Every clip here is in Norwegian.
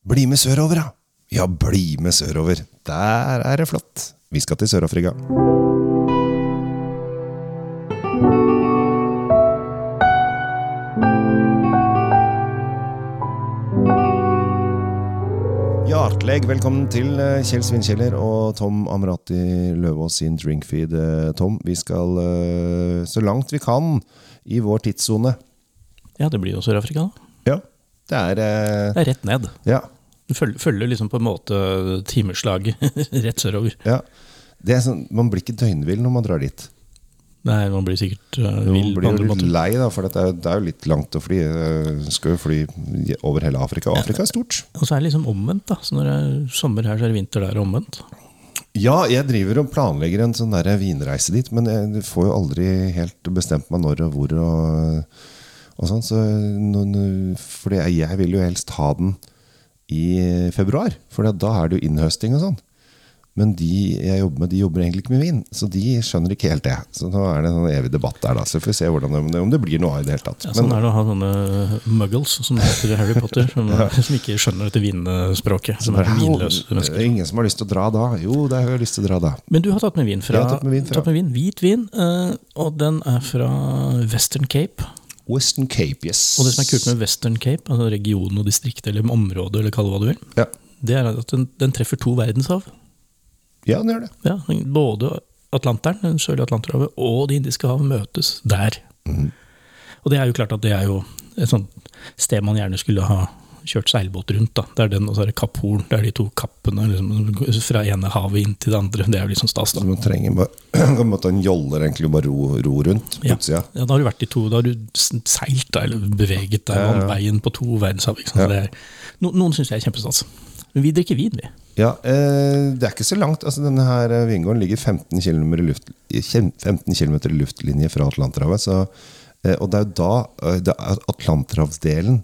Bli med sørover, da! Ja, bli med sørover. Der er det flott. Vi skal til Sør-Afrika. Hjertelig velkommen til eh, Kjell Svinkjeller og Tom Amrati Løvaas sin drinkfeed. Eh, Tom, vi skal eh, så langt vi kan i vår tidssone. Ja, det blir jo Sør-Afrika, da. Det er eh, Det er rett ned. Ja. Du følger, følger liksom på en måte timeslaget rett sørover. ja. Det er sånn, man blir ikke døgnvill når man drar dit. Nei, man blir sikkert uh, Man vill på blir jo litt lei, da, for det er, det er jo litt langt å fly. Eh, Skal jo fly over hele Afrika. Og Afrika er stort. Og så er det liksom omvendt, da. Så når det er sommer her, så er det vinter der, og omvendt. Ja, jeg driver og planlegger en sånn der vinreise dit, men jeg får jo aldri helt bestemt meg når og hvor. og, og sånn, så for jeg, jeg vil jo helst ha den i februar, for da er det jo innhøsting og sånn. Men de jeg jobber med, de jobber egentlig ikke med vin, så de skjønner ikke helt det. Så nå er det en sånn evig debatt der, da. Så vi får se hvordan, det- om det blir noe av i det hele tatt. Ja, sånn Men- er det å ha sånne muggles, som heter Harry Potter, som, som ikke skjønner dette vinspråket. Som er vinløse det er ingen som har lyst til å dra da. Jo, det har jeg lyst til å dra da. Men du har tatt med vin fra, tatt med vin fra- tatt med vin, hvit vin, eh, og den er fra Western Cape. Western Cape, yes. Og det som er kult med Western Cape, altså region og distrikt eller område, eller kall det hva du vil, Ja, det er at den, den treffer to verdenshav. ja den gjør det. Ja, både Atlanteren, den sørlige Atlanterhavet, og Det indiske hav møtes der. Mm. Og det er jo klart at det er jo et sånt sted man gjerne skulle ha kjørt seilbåt rundt. da. Det er den, og så er det Kapp Horn. Det er de to kappene liksom, fra ene havet inn til det andre. Det er jo liksom stas, da. Så man trenger bare kan måtte en joller egentlig bare ro, ro rundt på Ja. utsida. Ja, da har du vært i to, da har du seilt da, eller beveget deg Ja, ja. veien på to verdenshav. Ikke sant? Så er, no, noen syns jeg er kjempestas. Men vi drikker vin, vi. Ja, eh, det er ikke så langt. Altså, denne her eh, vingården ligger 15 km i, luft, i 15 kilometer i luftlinje fra Atlanterhavet. Så, eh, og det er jo da eh, er Atlanterhavsdelen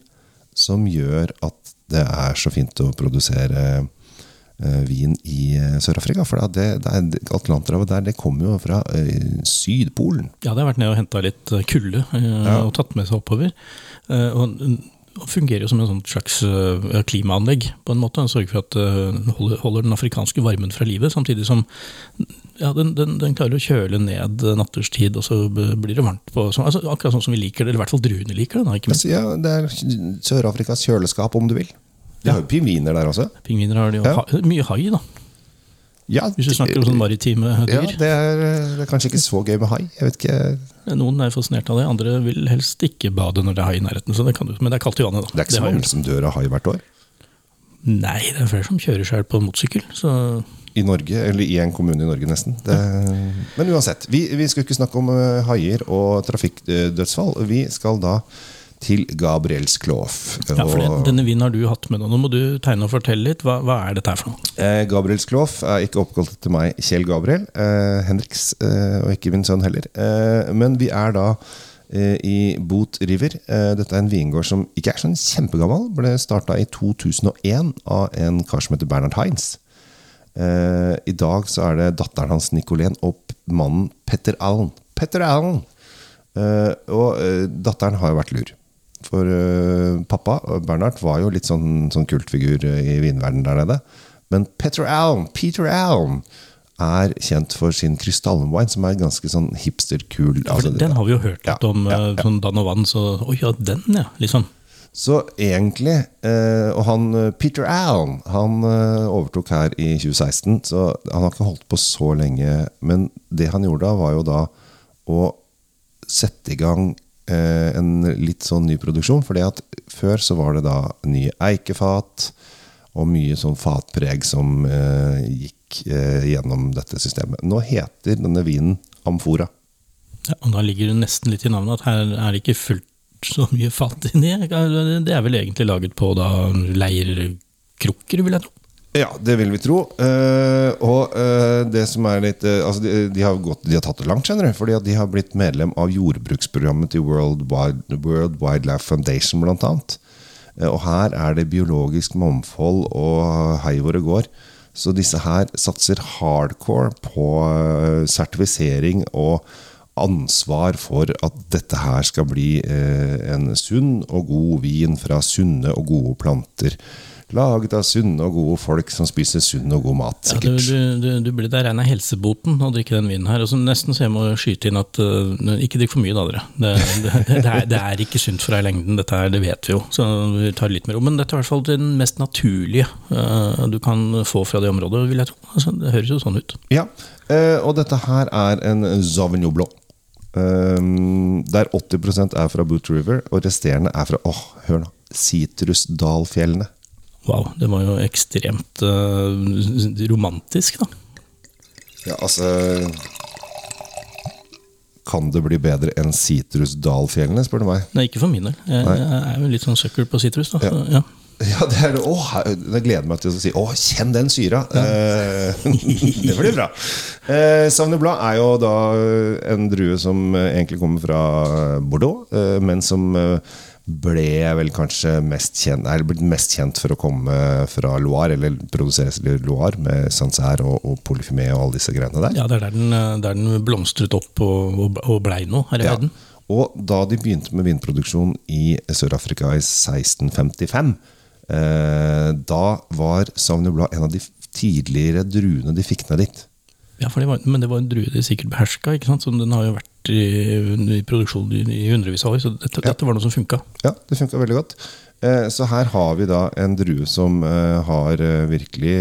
som gjør at det er så fint å produsere eh, vin i eh, Sør-Afrika. For det, det er, Atlanterhavet der, det kommer jo fra uh, Sydpolen. Ja, det har vært ned og henta litt kulde uh, Ja. og tatt med seg oppover. Uh, Og, og fungerer jo som en sånn slags klimaanlegg, på en måte. Den sørger for at holder, holder den afrikanske varmen fra livet, samtidig som ja, den, den, den klarer å kjøle ned natterstid, og så blir det varmt på så, altså, Akkurat sånn som vi liker det, eller i hvert fall druene liker det. da, ikke. Ja, det er Sør-Afrikas kjøleskap, om du vil. De har jo pingviner der også. Pingviner har de Ja. ha, mye hai, da, Ja, hvis du snakker om sånn maritime Ja, dyr. det er, det er kanskje ikke så gøy med hai. Jeg vet ikke, Noen er fascinert av det, andre vil helst ikke bade når det er hai i nærheten. Så det kan du, men det er kaldt i vannet, da. Det er ikke så mange som dør av hai hvert år. Nei, det er flere som kjører seg på motorsykkel. Så I Norge, eller i en kommune i Norge, nesten. Det, men uansett, vi, vi skal ikke snakke om eh, haier og trafikkdødsfall. Vi skal da til Gabriels Klof ja, for denne vinen har du hatt med deg. Nå må du tegne og fortelle litt. Hva, hva er dette her for noe? eh, Gabriels Klof er ikke oppkalt etter meg, Kjell Gabriel. Eh, Henriks, eh, og ikke min sønn heller. Eh, men vi er da eh, i Boot River. Dette er en vingård som ikke er sånn kjempegammel. Ble starta i 2001 av en kar som heter Bernhard Heinz. Eh, I dag så er det datteren hans Nicolén og mannen Petter Allen. Petter Allen! Eh, og eh, datteren har jo vært lur. For eh, pappa, eh, Bernhard, var jo litt sånn, sånn kultfigur eh, i vinverden der nede. Men Petter Allen, Peter Allen er kjent for sin krystallwine, som er ganske sånn hipster-kul. Altså, den har vi jo hørt Ja, litt om, ja, ja. sånn Dan og Vann, så Oi, ja, den, ja. Liksom. Så egentlig eh, Og han eh, Peter Allen Han eh, overtok her i 2016, så han har ikke holdt på så lenge. Men det han gjorde da, var jo da å sette i gang en litt sånn ny produksjon. For før så var det da nye eikefat og mye sånn fatpreg som gikk gjennom dette systemet. Nå heter denne vinen Amfora. Ja, og da ligger det nesten litt i navnet at her er det ikke fullt så mye fat inni. Det er vel egentlig laget på da leirkrukker, vil jeg tro. Ja, det vil vi tro. Uh, og uh, det som er litt uh, altså de, de, har gått, de har tatt det langt, skjønner du. Fordi de har blitt medlem av jordbruksprogrammet til World, Wide, World Wildlife Foundation, blant annet. Og her er det biologisk mangfold og hei hvor det går. Så disse her satser hardcore på sertifisering og ansvar for at dette her skal bli eh, en sunn og god vin fra sunne og gode planter. Laget av sunne og gode folk som spiser sunn og god mat, Ja, du, sikkert. du, du, blir, der er rein av helseboten å drikke den vinen her. Og så nesten så jeg må skyte inn at uh, ikke drikk for mye, da, dere. Det, det, det, er, det er ikke sunt for deg i lengden, dette her, det vet vi jo. Så vi tar litt mer om. Men dette er i hvert fall den mest naturlige uh, du kan få fra det området, vil jeg tro. Altså, det høres jo sånn ut. Ja, uh, og dette her er en Sauvignon Blanc. Um, der 80% er fra Boot River, og resterende er fra åh, hør nå, Sitrusdalfjellene. Wow, det var jo ekstremt uh, romantisk, da. Ja, altså Kan det bli bedre enn Sitrusdalfjellene, spør du meg? Nei, ikke for min del. Jeg, jeg er jo litt sånn sucker på sitrus, da. Så, ja. Ja, det er. Åh, jeg gleder meg til å si Å, kjenn den syra! Ja. det blir bra. Eh, Sauvignon Blanc er jo da en drue som eh, egentlig kommer fra Bordeaux, eh, men som eh, ble vel kanskje mest kjent, er blitt mest kjent for å komme fra Loire, eller produseres i Loire, med Sancerre og, og Polyfimé og alle disse greiene der. ja, det er der den, der den blomstret opp og, og, og blei noe her i Ja. verden. Og da de begynte med vinproduksjon i Sør-Afrika i 1655, eh, da var Sauvignon Blanc en av de tidligere druene de fikk ned dit. Ja, det var, Men det var en drue de sikkert beherska, ikke sant? så den har jo vært i, i produksjon i, hundrevis av år. Så dette, dette var noe som funka. Ja, det funka veldig godt. Eh, så her har vi da en drue som eh, har eh, virkelig,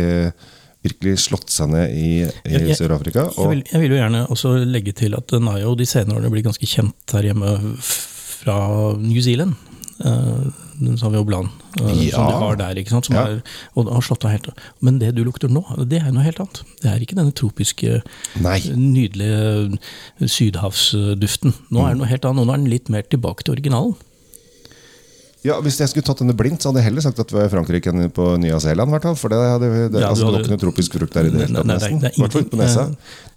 virkelig slått seg ned i, i Sør-Afrika. Jeg, jeg vil jo gjerne også legge til at den har jo de senere årene blitt ganske kjent her hjemme fra New Zealand. Uh, den sa vi eh, Ja. som du har der. ikke sant? Som Ja. er, og har slått av helt. Men det du lukter nå, det er noe helt annet. Det er ikke denne tropiske, Nei. nydelige sydhavsduften. Nå er det noe helt annet. Nå er den litt mer tilbake til originalen. Ja, Hvis jeg skulle tatt denne blindt, så hadde jeg heller sagt at vi var i Frankrike enn på Nya-Zeeland. For det, hadde, det, Ja, altså, hadde- ikke noe tropisk frukt der i det hele tatt. Nesten det er- det er på nesa.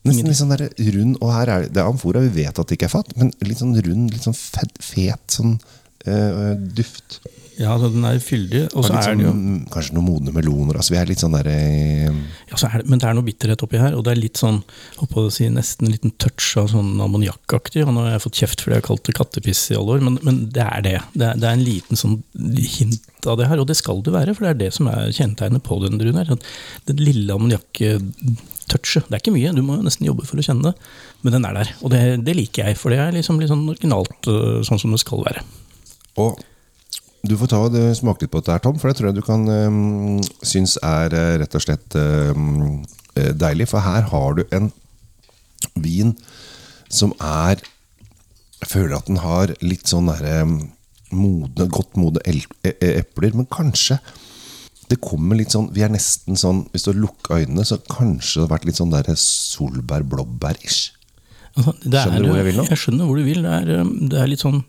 Nesten litt sånn der rund, og her er det, det er amfora, vi vet at det ikke er fatt, men litt sånn rund, litt sånn fet, fet sånn eh, duft. Ja, Den er fyldig. Og så er den jo Kanskje noen modne meloner. Altså, vi er litt sånn der eh, Ja, så er det, men det er noe bitterhet oppi her, og det er litt sånn håper å si, nesten en liten touch av sånn ammoniakkaktig. Og nå har jeg fått kjeft fordi jeg har kalt det kattepiss i alle år, men, men det er det. Det er, det er en liten sånn hint av det her, og det skal det være, for det er det som er kjennetegnet på den druen her. Sånn, Den lille ammoniakktouchet. Det er ikke mye, du må jo nesten jobbe for å kjenne det, men den er der. Og det, det liker jeg, for det er liksom litt sånn originalt, øh, sånn som det skal være. Og du får ta og eh, smake litt på dette her, Tom, for det tror jeg du kan um, synes er eh, rett og slett um, eh, deilig. For her har du en vin som er Jeg føler at den har litt sånn derre um, modne, godt modne e- e- epler, men kanskje det kommer litt sånn Vi er nesten sånn Hvis du lukker øynene, så kanskje det har vært litt sånn der solbær-blåbær-ish. Altså, Skjønner du hvor jeg vil nå? Jeg skjønner hvor du vil. Det er, det er litt sånn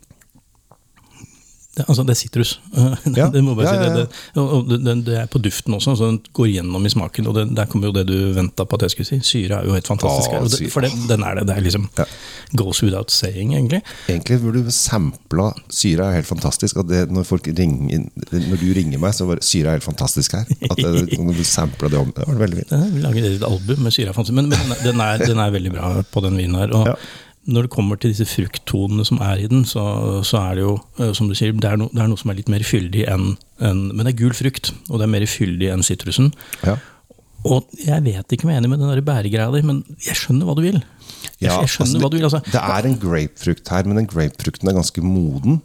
det, altså, det er sitrus. Ja, det, må bare ja, ja, si. Det, det, og det, det er på duften også, så den går gjennom i smaken. Og det, der kommer jo det du venta på at jeg skulle si. Syre er jo helt fantastisk. Å, her, det, syre. for den er det. Det er liksom goes without saying, egentlig. Egentlig burde du sampla Syre er helt fantastisk. Når, folk ringer, når du ringer meg, så var syre er helt fantastisk her. At du sampla det om Det var veldig fint. Er- Vi lager et album med syre. Men, men den, er- den, er, den er veldig bra på den vinen her. Og. Når det kommer til disse frukttonene som er i den, så, så er det jo, eh, som du sier, det er, no, det er noe som er litt mer fyldig enn en, Men det er gul frukt, og det er mer fyldig enn sitrusen. Ja. Og jeg vet ikke om jeg er enig med den bæregreia di, men jeg skjønner hva du vil. Ja, jeg skjønner altså, hva du vil. Altså. Det er en grapefrukt her, men den grapefrukten er ganske moden.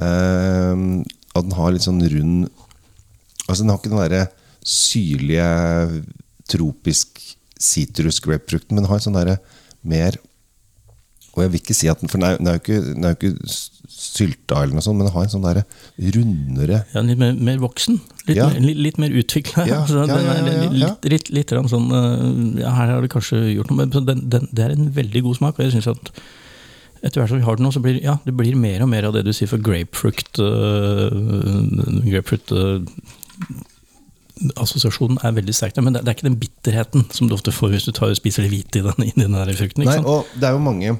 Uh, og den har litt sånn rund Altså Den har ikke den derre syrlige, tropisk sitrus-grapefrukten, men den har en sånn derre mer Og jeg vil ikke si at den For den er, den er jo ikke, den er jo ikke sylta, eller noe sånt, men den har en sånn der rundere Ja, litt mer, mer voksen. Litt, Ja. mer, litt, mer utvikla. Ja, ja, litt, litt, litt, sånn ja, Her har det kanskje gjort noe, men den, den, det er en veldig god smak. Og jeg synes at etter hvert som vi har det nå, så blir ja, det blir mer og mer av det du sier for grapefruit. Uh, grapefruit uh, Assosiasjonen er veldig sterk men det, er ikke den bitterheten som du ofte får hvis du tar, spiser litt hvite i den, i den der frukten. Nei, og det er jo mange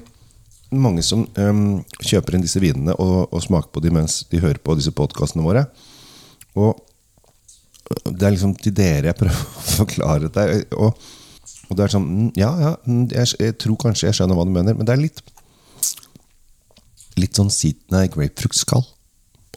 mange som um, kjøper inn disse vinene og, og smaker på dem mens de hører på disse podkastene våre. Og øh, det er liksom til dere jeg prøver å forklare det. Og, og det er sånn mm, Ja, ja, mm, jeg, jeg tror kanskje jeg skjønner hva du mener, men det er litt Litt sånn sit, nei, grapefruktskall.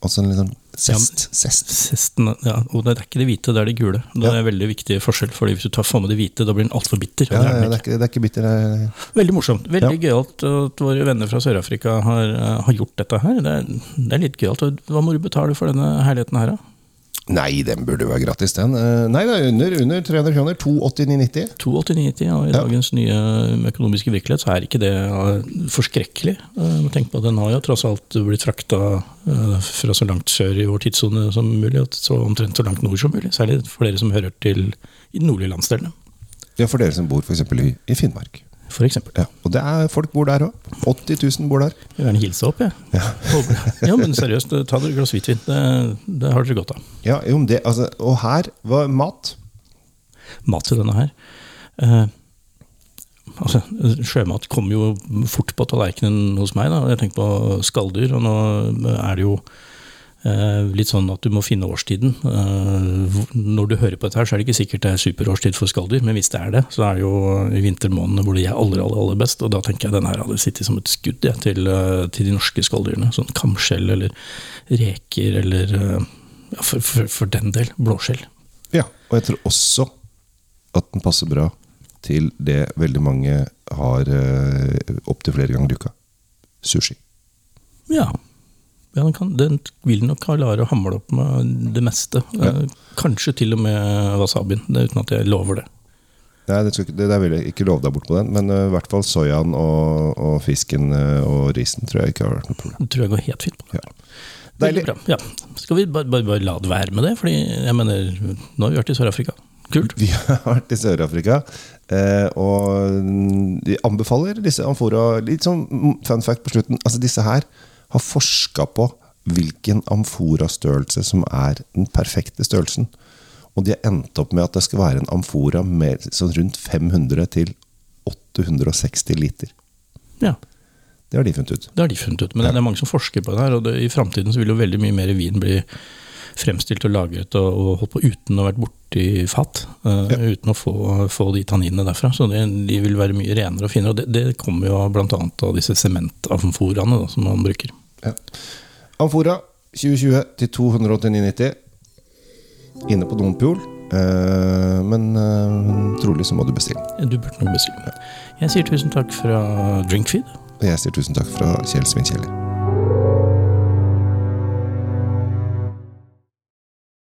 Altså en liksom sest. Zest. Zesten, ja, og det er ikke det hvite, det er det gule. Det er en veldig viktig forskjell, fordi hvis du tar for med det hvite, da blir den altfor bitter. Ja, det er ja, det, er ikke. det er ikke bitter. det er- Veldig morsomt. Veldig gøyalt at våre venner fra Sør-Afrika har, eh, har gjort dette her. Det er, det er litt gøyalt. Hva må du betale for denne herligheten her, da? Nei, den burde være gratis, den. Eh, Nei, det er under, under 300 kroner. 289,90. 2,89,90, ja. i Ja. dagens nye økonomiske virkelighet så er ikke det eh, forskrekkelig. Eh, Tenk på at Den har jo tross alt blitt frakta eh, fra så langt sør i vår tidssone som mulig, så omtrent så langt nord som mulig. Særlig for dere som hører til i den nordlige landsdelene, Ja, for dere som bor f.eks. I, i Finnmark. eksempel. Ja, og det er folk bor der òg. 80 000 bor der. Jeg vil gjerne hilse opp, jeg. Ja. ja, men seriøst, ta dere et glass hvitvin. Det, det har dere godt av. Ja, jo, det, altså, Og her var mat. mat til denne her. Eh, altså, sjømat kom jo fort på tallerkenen hos meg. Da. Jeg tenker på skalldyr, og nå er det jo eh, litt sånn at du må finne årstiden. Eh, når du hører på dette her, så er det ikke sikkert det er superårstid for skalldyr, men hvis det er det, så er det jo i vintermånedene hvor de er aller, aller, aller best. Og da tenker jeg denne her hadde sittet som et skudd ja, til, eh, til de norske skalldyrene. Sånn kamskjell eller reker eller eh, ja, for, for, for den del blåskjell. Ja, Og jeg tror også at den passer bra til det veldig mange har opptil flere ganger dukka. Sushi. Ja. Ja den, kan, den vil nok klare å hamle opp med det meste. Ja. Eh, Kanskje til og med wasabien, det uten at jeg lover det. Nei, det, skal, det der vil jeg ikke love deg bort på den, men eh, i hvert fall soyaen og, og fisken eh, og risen tror jeg ikke har vært noe problem. Det tror jeg går helt fint på. Ja. Deilig. bra. Ja. Skal vi bare, bare, bare la det være med det? Fordi jeg mener, nå har vi vært i Sør-Afrika. Kult. Vi har vært i Sør-Afrika, eh, og de anbefaler disse amfora Litt sånn fun fact på slutten. Altså Disse her har forska på hvilken amfora-størrelse som er den perfekte størrelsen. Og de har endt opp med at det skal være en amfora med sånn rundt 500 til 860 liter. Ja, Det har de funnet ut. det har de funnet ut. Men det er mange som forsker på det her, og det, i framtiden vil jo veldig mye mer vin bli fremstilt og lagret og, og holdt på uten å ha vært borti fat. Uh, Ja. Uten å få, få de tanninene derfra. Så det, de vil være mye renere og finere. Og det, det kommer jo bl.a. av disse sementamforaene som man bruker. Ja. Amfora 2020 til 289,90. Inne på Dompol. Uh, men uh, trolig så må du bestille. Du burde nok bestille. Jeg sier tusen takk fra Drinkfeed. Og jeg sier tusen takk fra Kjell Svinkjeller.